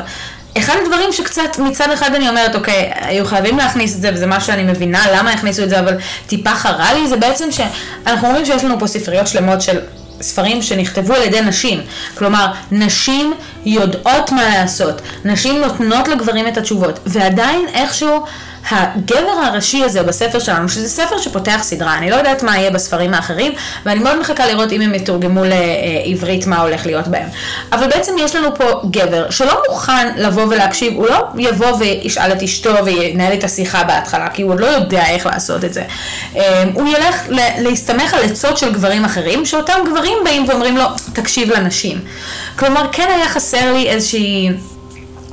אחד הדברים שקצת מצד אחד אני אומרת, אוקיי, היו חייבים להכניס את זה, וזה מה שאני מבינה, למה הכניסו את זה, אבל טיפה חרה לי, זה בעצם שאנחנו אומרים שיש לנו פה ספריות שלמות של ספרים שנכתבו על ידי נשים. כלומר, נשים יודעות מה לעשות, נשים נותנות לגברים את התשובות, ועדיין איכשהו... הגבר הראשי הזה בספר שלנו, שזה ספר שפותח סדרה, אני לא יודעת מה יהיה בספרים האחרים, ואני מאוד מחכה לראות אם הם יתורגמו לעברית מה הולך להיות בהם. אבל בעצם יש לנו פה גבר שלא מוכן לבוא ולהקשיב, הוא לא יבוא וישאל את אשתו וינהל את השיחה בהתחלה, כי הוא עוד לא יודע איך לעשות את זה. אמ, הוא ילך להסתמך על עצות של גברים אחרים, שאותם גברים באים ואומרים לו, תקשיב לנשים. כלומר, כן היה חסר לי איזושהי...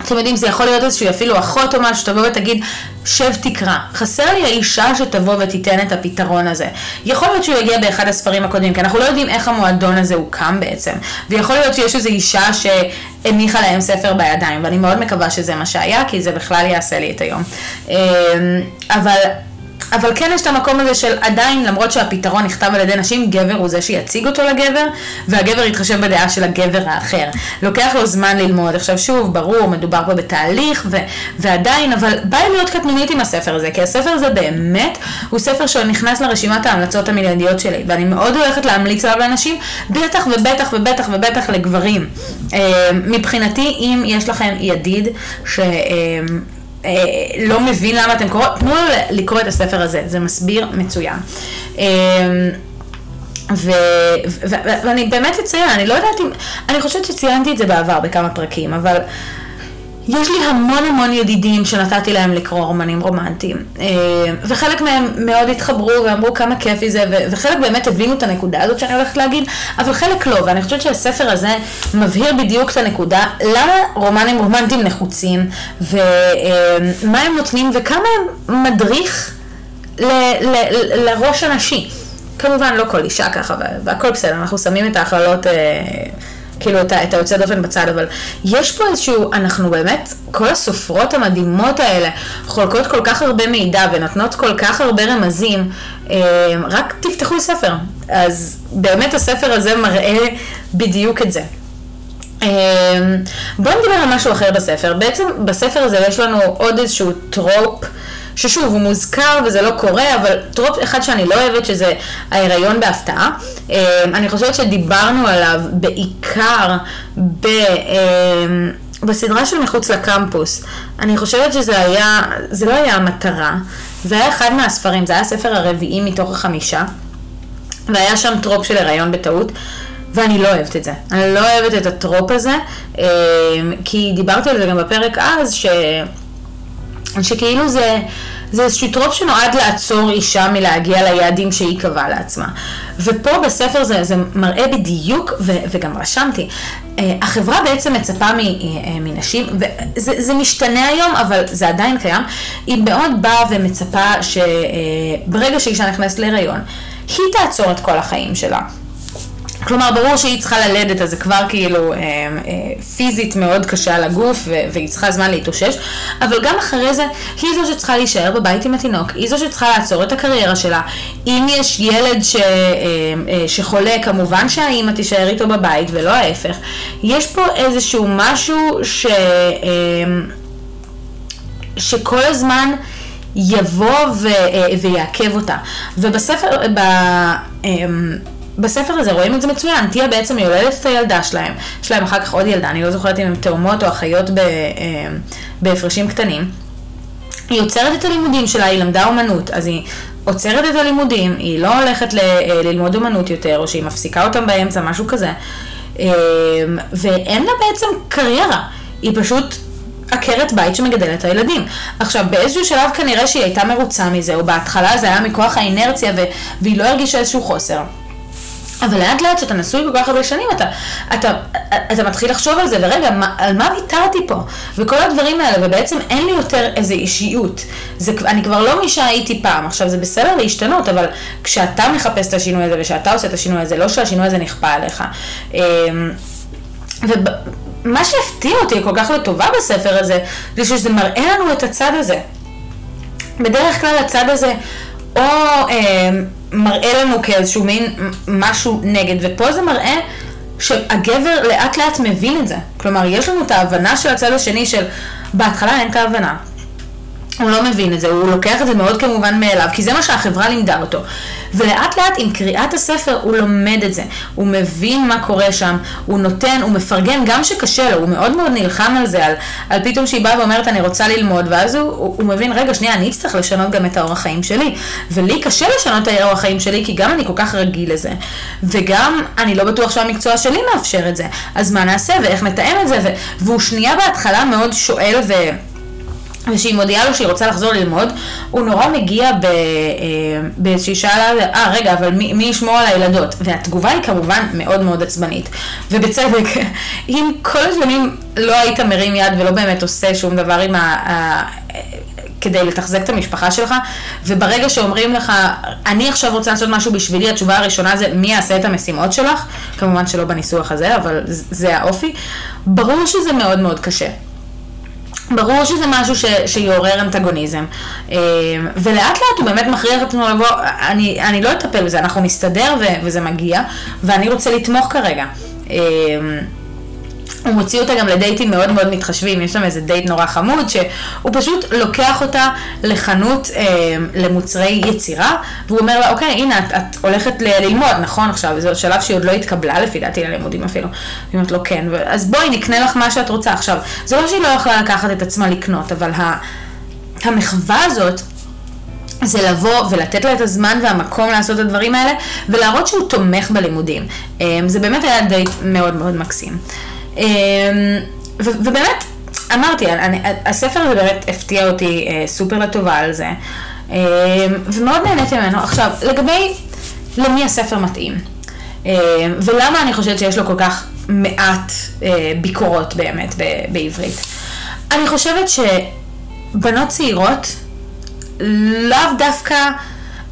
אתם יודעים, זה יכול להיות איזושהי אפילו אחות או משהו, תבוא ותגיד, שב תקרא. חסר לי האישה שתבוא ותיתן את הפתרון הזה. יכול להיות שהוא יגיע באחד הספרים הקודמים, כי אנחנו לא יודעים איך המועדון הזה הוקם בעצם. ויכול להיות שיש איזו אישה שהניחה להם ספר בידיים, ואני מאוד מקווה שזה מה שהיה, כי זה בכלל יעשה לי את היום. אמ, אבל... אבל כן יש את המקום הזה של עדיין, למרות שהפתרון נכתב על ידי נשים, גבר הוא זה שיציג אותו לגבר, והגבר יתחשב בדעה של הגבר האחר. לוקח לו זמן ללמוד. עכשיו שוב, ברור, מדובר פה בתהליך, ו- ועדיין, אבל בא לי להיות קטנונית עם הספר הזה, כי הספר הזה באמת הוא ספר שנכנס לרשימת ההמלצות המילדיות שלי, ואני מאוד הולכת להמליץ עליו לאנשים, בטח ובטח ובטח ובטח לגברים. אה, מבחינתי, אם יש לכם ידיד ש... אה, לא מבין למה אתם קוראים, תנו לו לקרוא את הספר הזה, זה מסביר מצוין. אה, ו, ו, ו, ואני באמת אציין, אני לא יודעת אם, אני חושבת שציינתי את זה בעבר בכמה פרקים, אבל יש לי המון המון ידידים שנתתי להם לקרוא רומנים רומנטיים, אה, וחלק מהם מאוד התחברו ואמרו כמה כיפי זה, וחלק באמת הבינו את הנקודה הזאת שאני הולכת להגיד, אבל חלק לא, ואני חושבת שהספר הזה מבהיר בדיוק את הנקודה, למה רומנים רומנטיים נחוצים, ומה הם נותנים, וכמה הם מדריך ל, ל, לראש הנשי. כמובן לא כל אישה ככה, והכל בסדר, אנחנו שמים את ההכללות... כאילו את, את היוצא דופן בצד, אבל יש פה איזשהו, אנחנו באמת, כל הסופרות המדהימות האלה חולקות כל כך הרבה מידע ונותנות כל כך הרבה רמזים, אה, רק תפתחו ספר. אז באמת הספר הזה מראה בדיוק את זה. אה, בואו נדבר על משהו אחר בספר. בעצם בספר הזה יש לנו עוד איזשהו trope. ששוב, הוא מוזכר וזה לא קורה, אבל trope אחד שאני לא אוהבת, שזה ההיריון בהפתעה. אמ, אני חושבת שדיברנו עליו בעיקר ב... אמ, בסדרה של מחוץ לקמפוס. אני חושבת שזה היה, זה לא היה המטרה, זה היה אחד מהספרים, זה היה הספר הרביעי מתוך החמישה, והיה שם trope של הריון בטעות. ואני לא אוהבת את זה. אני לא אוהבת את ה trope הזה, אמ, כי דיברתי על זה גם בפרק אז, ש... שכאילו זה, זה איזשהו trope שנועד לעצור אישה מלהגיע ליעדים שהיא קבעה לעצמה. ופה בספר זה, זה מראה בדיוק, ו, וגם רשמתי, אה, החברה בעצם מצפה אה, מנשים, וזה משתנה היום, אבל זה עדיין קיים, היא מאוד באה ומצפה שברגע אה, שאישה נכנסת להיריון, היא תעצור את כל החיים שלה. כלומר, ברור שהיא צריכה ללדת, אז זה כבר כאילו אה, אה, פיזית מאוד קשה על הגוף, והיא צריכה זמן להתאושש, אבל גם אחרי זה, היא זו שצריכה להישאר בבית עם התינוק, היא זו שצריכה לעצור את הקריירה שלה. אם יש ילד ש, אה, אה, שחולה, כמובן שהאימא תישאר איתו בבית, ולא ההפך. יש פה איזשהו משהו ש, אה, שכל הזמן... יבוא ו, אה, ויעכב אותה. ובספר, ב, אה, בספר הזה רואים את זה מצוין, טיה בעצם יולדת את הילדה שלהם, יש להם אחר כך עוד ילדה, אני לא זוכרת אם הן תאומות או אחיות אה, בהפרשים קטנים. היא עוצרת את הלימודים שלה, היא למדה אומנות, אז היא עוצרת את הלימודים, היא לא הולכת ל, אה, ללמוד אומנות יותר, או שהיא מפסיקה אותם באמצע, משהו כזה. אה, ואין לה בעצם קריירה, היא פשוט עקרת בית שמגדלת את הילדים. עכשיו, באיזשהו שלב כנראה שהיא הייתה מרוצה מזה, או בהתחלה זה היה מכוח האינרציה והיא לא הרגישה איזשהו חוסר. אבל לאט לאט כשאתה נשוי כל כך הרבה שנים, אתה, אתה, אתה מתחיל לחשוב על זה, ורגע, מה, על מה ויתרתי פה? וכל הדברים האלה, ובעצם אין לי יותר איזו אישיות. זה, אני כבר לא מי שהייתי פעם. עכשיו, זה בסדר להשתנות, אבל כשאתה מחפש את השינוי הזה, ושאתה עושה את השינוי הזה, לא שהשינוי הזה נכפה עליך. אמ, ומה שהפתיע אותי כל כך לטובה בספר הזה, זה שזה מראה לנו את הצד הזה. בדרך כלל הצד הזה, או... אה, מראה לנו כאיזשהו מין משהו נגד, ופה זה מראה שהגבר לאט לאט מבין את זה. כלומר, יש לנו את ההבנה של הצד השני של בהתחלה אין את ההבנה. הוא לא מבין את זה, הוא לוקח את זה מאוד כמובן מאליו, כי זה מה שהחברה לימדה אותו. ולאט לאט עם קריאת הספר הוא לומד את זה, הוא מבין מה קורה שם, הוא נותן, הוא מפרגן, גם שקשה לו, הוא מאוד מאוד נלחם על זה, על, על פתאום שהיא באה ואומרת אני רוצה ללמוד, ואז הוא, הוא, הוא מבין, רגע, שנייה, אני אצטרך לשנות גם את האורח חיים שלי, ולי קשה לשנות את האורח חיים שלי, כי גם אני כל כך רגיל לזה, וגם אני לא בטוח שהמקצוע שלי מאפשר את זה, אז מה נעשה ואיך נתאם את זה, ו, והוא שנייה בהתחלה מאוד שואל ו... ושהיא מודיעה לו שהיא רוצה לחזור ללמוד, הוא נורא מגיע אה, באיזושהי שאלה, אה רגע, אבל מי, מי ישמור על הילדות? והתגובה היא כמובן מאוד מאוד עצבנית. ובצדק, אם כל השנים לא היית מרים יד ולא באמת עושה שום דבר עם. ה כדי לתחזק את המשפחה שלך, וברגע שאומרים לך, אני עכשיו רוצה לעשות משהו בשבילי, התשובה הראשונה זה מי יעשה את המשימות שלך, כמובן שלא בניסוח הזה, אבל זה האופי, ברור שזה מאוד מאוד קשה. ברור שזה משהו ש, שיעורר אנטגוניזם. אה, ולאט לאט הוא באמת מכריח אותנו לבוא, אני, אני לא אטפל בזה, אנחנו נסתדר ו, וזה מגיע, ואני רוצה לתמוך כרגע. אה, הוא מוציא אותה גם לדייטים מאוד מאוד מתחשבים, יש שם איזה דייט נורא חמוד, שהוא פשוט לוקח אותה לחנות אה, למוצרי יצירה, והוא אומר לה, אוקיי, הנה, את, את הולכת ללמוד, נכון עכשיו, זה שלב שהיא עוד לא התקבלה לפי דעתי ללימודים אפילו. היא אומרת לו, כן, אז בואי נקנה לך מה שאת רוצה. עכשיו, זה לא שהיא לא יכולה לקחת את עצמה לקנות, אבל ה... המחווה הזאת, זה לבוא ולתת לה את הזמן והמקום לעשות את הדברים האלה, ולהראות שהוא תומך בלימודים. אמ, זה באמת היה דייט מאוד מאוד מקסים. אמ, ובאמת, אמרתי, אני, הספר הזה באמת הפתיע אותי אה, סופר לטובה על זה, אמ, ומאוד נהניתי ממנו. עכשיו, לגבי למי הספר מתאים, ולמה אני חושבת שיש לו כל כך מעט אה, ביקורות באמת בעברית. אני חושבת שבנות צעירות, לאו דווקא,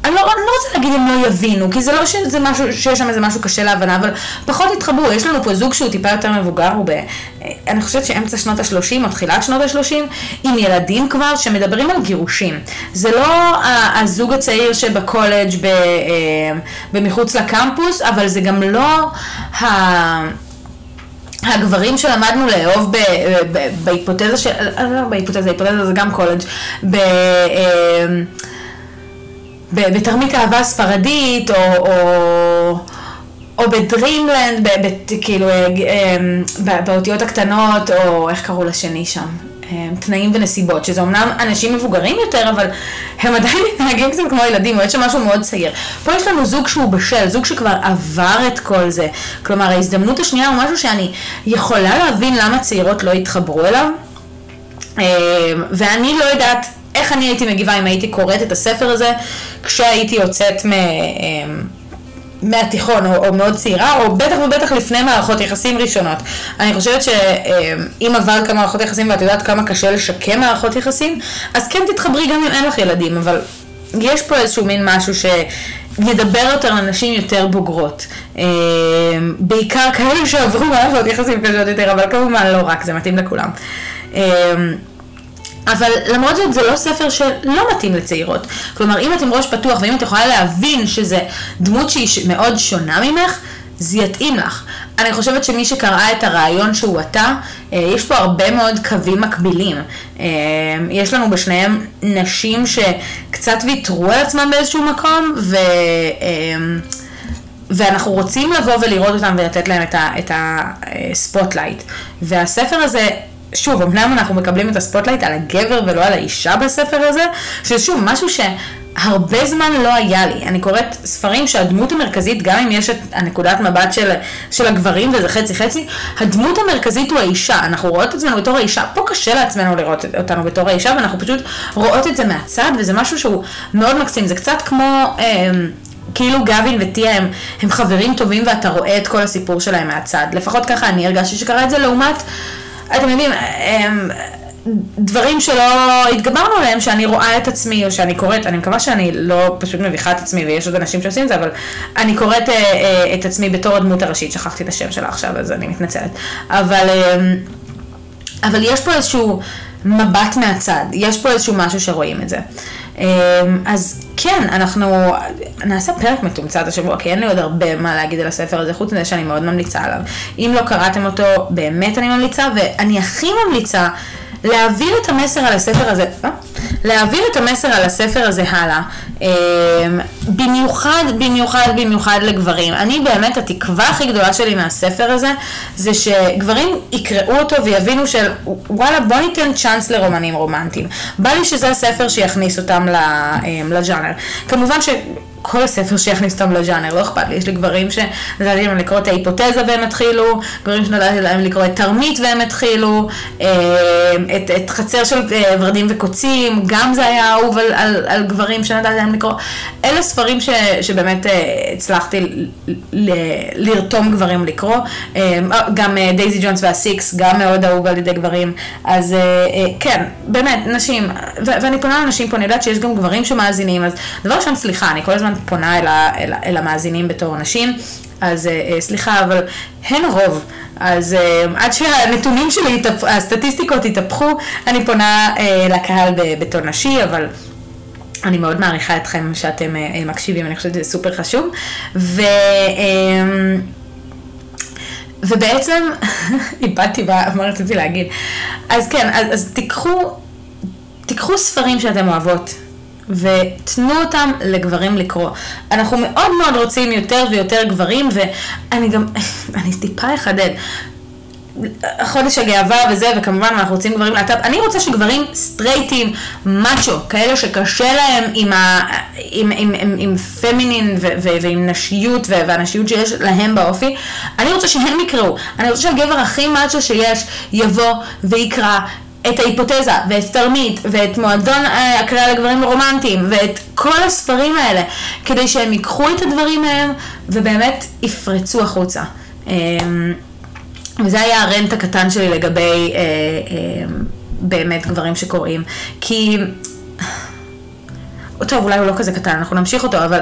אני לא, אני לא רוצה להגיד הם לא יבינו, כי זה לא שזה משהו, שיש שם איזה משהו קשה להבנה, אבל פחות התחברו. יש לנו פה זוג שהוא טיפה יותר מבוגר, הוא ב... אני חושבת שאמצע שנות ה-30 או תחילת שנות ה-30, עם ילדים כבר שמדברים על גירושים. זה לא הזוג הצעיר שבקולג' ב, אה, במחוץ לקמפוס, אבל זה גם לא ה... הגברים שלמדנו לאהוב בהיפותזה של, לא בהיפותזה, היפותזה זה גם קולג', ב... בתרמית אהבה ספרדית, או, או, או בדרימלנד, ב, ב, כאילו, אה, אמ, באותיות הקטנות, או איך קראו לשני שם? תנאים ונסיבות, שזה אמנם אנשים מבוגרים יותר, אבל הם עדיין מתנהגים קצת כמו ילדים, או יש שם משהו מאוד צעיר. פה יש לנו זוג שהוא בשל, זוג שכבר עבר את כל זה. כלומר, ההזדמנות השנייה הוא משהו שאני יכולה להבין למה צעירות לא התחברו אליו, ואני לא יודעת איך אני הייתי מגיבה אם הייתי קוראת את הספר הזה כשהייתי יוצאת מ... אמ, מהתיכון או, או מאוד צעירה, או בטח ובטח לפני מערכות יחסים ראשונות. אני חושבת שאם עברת כמה מערכות יחסים ואת יודעת כמה קשה לשקם מערכות יחסים, אז כן תתחברי גם אם אין לך ילדים, אבל יש פה איזשהו מין משהו שידבר יותר לנשים יותר בוגרות. אה, בעיקר כאלה שעברו מערכות יחסים קשות יותר, אבל כמובן לא רק, זה מתאים לכולם. אבל למרות זאת זה לא ספר שלא מתאים לצעירות. כלומר, אם את עם ראש פתוח ואם את יכולה להבין שזה דמות שהיא מאוד שונה ממך, זה יתאים לך. אני חושבת שמי שקראה את הרעיון שהוא אתה, אה, יש פה הרבה מאוד קווים מקבילים. אה, יש לנו בשניהם נשים שקצת ויתרו על עצמם באיזשהו מקום, ו... אה, ואנחנו רוצים לבוא ולראות אותם ולתת להם את ה spotlight. והספר הזה שוב, אמנם אנחנו מקבלים את ה spotlight על הגבר ולא על האישה בספר הזה, שזה שוב משהו שהרבה זמן לא היה לי. אני קוראת ספרים שהדמות המרכזית, גם אם יש את הנקודת מבט של, של הגברים וזה חצי חצי, הדמות המרכזית הוא האישה. אנחנו רואות את עצמנו בתור האישה, פה קשה לעצמנו לראות אותנו בתור האישה, ואנחנו פשוט רואות את זה מהצד, וזה משהו שהוא מאוד מקסים. זה קצת כמו... אה, כאילו גבין וטיה הם, הם חברים טובים ואתה רואה את כל הסיפור שלהם מהצד. לפחות ככה אני הרגשתי שקרה את זה לעומת אתם יודעים, הם, דברים שלא התגברנו עליהם, שאני רואה את עצמי, או שאני קוראת, אני מקווה שאני לא פשוט מביכה את עצמי, ויש עוד אנשים שעושים את זה, אבל אני קוראת אה, אה, את עצמי בתור הדמות הראשית, שכחתי את השם שלה עכשיו, אז אני מתנצלת. אבל, אה, אבל יש פה איזשהו מבט מהצד, יש פה איזשהו משהו שרואים את זה. אמ, אז כן, אנחנו נעשה פרק מתומצת השבוע, כי אין לי עוד הרבה מה להגיד על הספר הזה, חוץ מזה שאני מאוד ממליצה עליו. אם לא קראתם אותו, באמת אני ממליצה, ואני הכי ממליצה להעביר את המסר על הספר הזה, אה? להעביר את המסר על הספר הזה הלאה, אמ, במיוחד, במיוחד, במיוחד לגברים. אני באמת, התקווה הכי גדולה שלי מהספר הזה, זה שגברים יקראו אותו ויבינו של וואלה בוא ניתן צ'אנס לרומנים רומנטיים. בא לי שזה הספר שיכניס אותם אמ, לג'אנר. כמובן ש... כל ספר שיכניס אותם לז'אנר, לא אכפת לי, יש לי גברים שנתתי להם לקרוא את ההיפותזה והם התחילו, גברים שנתתי להם לקרוא את תרמית והם התחילו, אה, את, את חצר של אה, ורדים וקוצים, גם זה היה אהוב על, על, על גברים שנתתי להם לקרוא. אלה ספרים ש, שבאמת אה, הצלחתי ל, לרתום גברים לקרוא, גם דייזי ג'ונס והסיקס, גם מאוד אהוב על ידי גברים, אז כן, באמת, נשים, ו- ואני פונה לנשים פה, אני יודעת שיש גם גברים שמאזינים, אז דבר ראשון, סליחה, אני כל הזמן הזמן פונה אל, ה, אל, אל המאזינים בתור נשים, אז uh, סליחה, אבל הן הרוב. אז uh, עד שהנתונים שלי, הסטטיסטיקות יתהפכו, אני פונה uh, לקהל בתור נשי, אבל... אני מאוד מעריכה אתכם שאתם uh, מקשיבים, אני חושבת שזה סופר חשוב. ו... Uh, ובעצם, איבדתי מה רציתי להגיד. אז כן, אז, אז תיקחו, תיקחו ספרים שאתם אוהבות, ותנו אותם לגברים לקרוא. אנחנו מאוד מאוד רוצים יותר ויותר גברים, ואני גם, אני טיפה אחדד. חודש הגאווה וזה, וכמובן אנחנו רוצים גברים להט"ב, אני רוצה שגברים סטרייטים, מאצ'ו, כאלה שקשה להם עם, ה, עם, עם, עם, עם פמינין ו, ו, ועם נשיות ו, והנשיות שיש להם באופי, אני רוצה שהם יקראו, אני רוצה שהגבר הכי מאצ'ו שיש יבוא ויקרא את ההיפותזה, ואת תרמית, ואת מועדון אה, הקריאה לגברים רומנטיים, ואת כל הספרים האלה, כדי שהם ייקחו את הדברים מהם, ובאמת יפרצו החוצה. אמ, וזה היה הרנט הקטן שלי לגבי אה, אה, באמת גברים שקוראים. כי, טוב, אולי הוא לא כזה קטן, אנחנו נמשיך אותו, אבל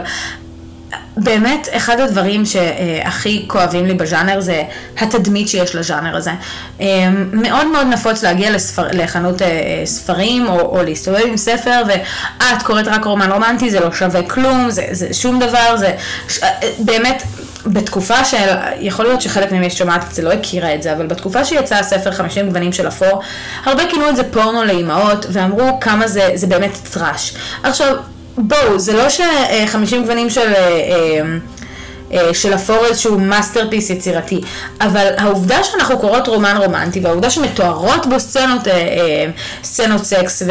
באמת, אחד הדברים שהכי כואבים לי בז'אנר זה התדמית שיש לז'אנר הזה. מאוד מאוד נפוץ להגיע לספר, לחנות ספרים או, או להסתובב עם ספר ואת קוראת רק רומן רומנטי, זה לא שווה כלום, זה, זה שום דבר, זה באמת בתקופה של, יכול להיות שחלק ממי ששומעת את זה לא הכירה את זה, אבל בתקופה שיצא הספר 50 גוונים של אפור, הרבה כינו את זה פורנו לאימהות, ואמרו כמה זה, זה באמת טראש. עכשיו, בואו, זה לא ש-50 גוונים של... אה, אה, אה, של אפור איזשהו masterpiece יצירתי, אבל העובדה שאנחנו קוראות רומן רומנטי והעובדה שמתוארות בו סצנות, סצנות סקס,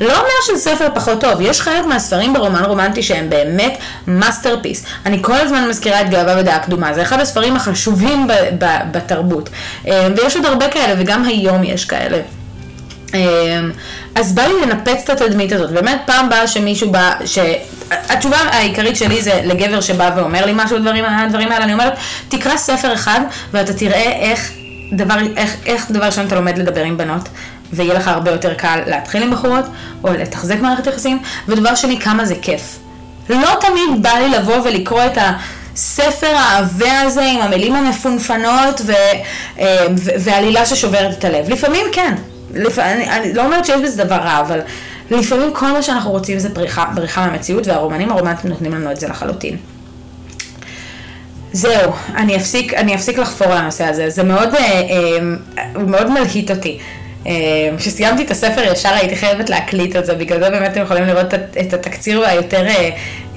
ולא אומר שזה ספר פחות טוב, יש חלק מהספרים ברומן רומנטי שהם באמת masterpiece. אני כל הזמן מזכירה את גאווה ודעה קדומה, זה אחד הספרים החשובים בתרבות, ויש עוד הרבה כאלה וגם היום יש כאלה. אמ, אז בא לי לנפץ את התדמית הזאת, באמת פעם באה שמישהו בא, שהתשובה העיקרית שלי זה לגבר שבא ואומר לי משהו, הדברים, הדברים האלה, אני אומרת, תקרא ספר אחד ואתה תראה איך דבר, איך, איך דבר ראשון אתה לומד לדבר עם בנות, ויהיה לך הרבה יותר קל להתחיל עם בחורות, או לתחזק מערכת יחסים, ודבר שני, כמה זה כיף. לא תמיד בא לי לבוא ולקרוא את ה... הספר העבה הזה עם המילים המפונפנות ו, אה, ו, ועלילה ששוברת את הלב. לפעמים כן, לפ... אני, אני לא אומרת שיש בזה דבר רע, אבל לפעמים כל מה שאנחנו רוצים זה בריחה, בריחה מהמציאות, והרומנים הרומנטיים נותנים לנו את זה לחלוטין. זהו, אני אפסיק, אני אפסיק לחפור על הנושא הזה, זה מאוד, אה, אה, מאוד מלהיט אותי. אה, כשסיימתי את הספר ישר הייתי חייבת להקליט את זה, בגלל זה באמת אתם יכולים לראות את התקציר היותר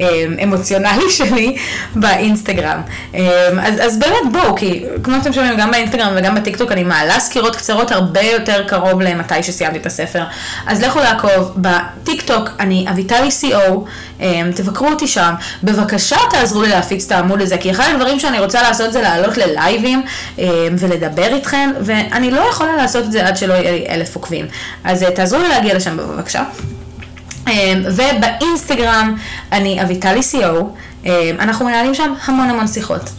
אה, אמוציונלי שלי באינסטגרם. אז, אז באמת בואו, כי כמו שאתם שומעים גם באינסטגרם וגם בטיקטוק אני מעלה סקירות קצרות הרבה יותר קרוב למתי שסיימתי את הספר. אז לכו לעקוב, בטיקטוק אני אביטלי co, תבקרו אותי שם, בבקשה תעזרו לי להפיץ את העמוד הזה, כי אחד הדברים שאני רוצה לעשות זה לעלות ללייבים ולדבר איתכם, ואני לא יכולה לעשות את זה עד שלא יהיה לי אלף עוקבים. אז אה, תעזרו לי להגיע לשם בבקשה. אה, ובאינסטגרם אני אביטלי co, אה, אנחנו מנהלים שם המון המון שיחות.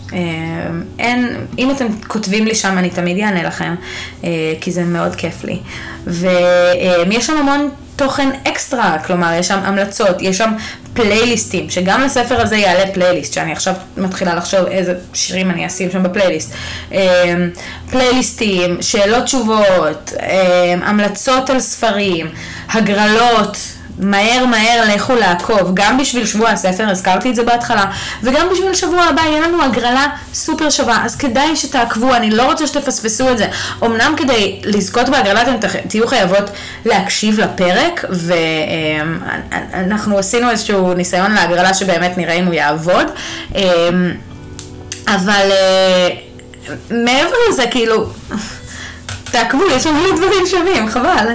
אין, אם אתם כותבים לי שם אני תמיד אענה לכם, כי זה מאוד כיף לי. ויש שם המון תוכן אקסטרה, כלומר יש שם המלצות, יש שם פלייליסטים, שגם לספר הזה יעלה פלייליסט, שאני עכשיו מתחילה לחשוב איזה שירים אני אשים שם בפלייליסט. אמ, פלייליסטים, שאלות תשובות, אמ, המלצות על ספרים, הגרלות. מהר מהר לכו לעקוב, גם בשביל שבוע הספר, הזכרתי את זה בהתחלה, וגם בשביל שבוע הבא יהיה לנו הגרלה סופר שווה, אז כדאי שתעקבו, אני לא רוצה שתפספסו את זה. אמנם כדי לזכות בהגרלה אתם תהיו חייבות להקשיב לפרק, ואנחנו עשינו איזשהו ניסיון להגרלה שבאמת נראה אם הוא יעבוד, אמ, אבל אה, מעבר לזה, כאילו... תעקבו, יש מלא דברים שווים, חבל.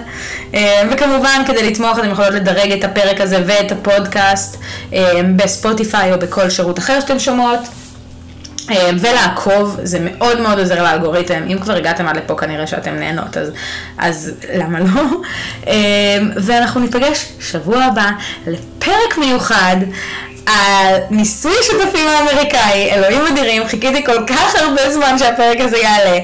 אה, וכמובן, כדי לתמוך אתם יכולות לדרג את הפרק הזה ואת הפודקאסט אה, בספוטיפיי או בכל שירות אחר שאתם שומעות. אה, ולעקוב, זה מאוד מאוד עוזר לאלגוריתם, אם כבר הגעתם עד לפה כנראה שאתם נהנות, אז, אז למה לא? ואנחנו ניפגש שבוע הבא לפרק מיוחד על ניסוי שותפים האמריקאי, אלוהים אדירים, חיכיתי כל כך הרבה זמן שהפרק הזה יעלה.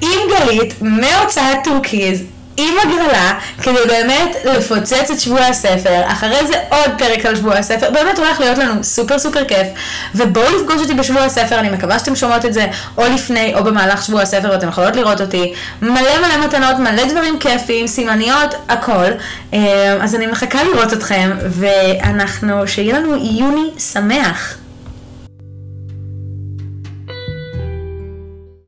עם גלית מהוצאת טורקיז. עם הגרלה, כדי באמת לפוצץ את שבוע הספר, אחרי זה עוד פרק על שבוע הספר, באמת הולך להיות לנו סופר סופר כיף, ובואו לפגוש אותי בשבוע הספר, אני מקווה שאתם שומעות את זה או לפני או במהלך שבוע הספר, ואתם יכולות לראות אותי, מלא מלא מתנות, מלא דברים כיפים, סימניות, הכל, אה, אז אני מחכה לראות אתכם, ואנחנו, שיהיה לנו יוני שמח.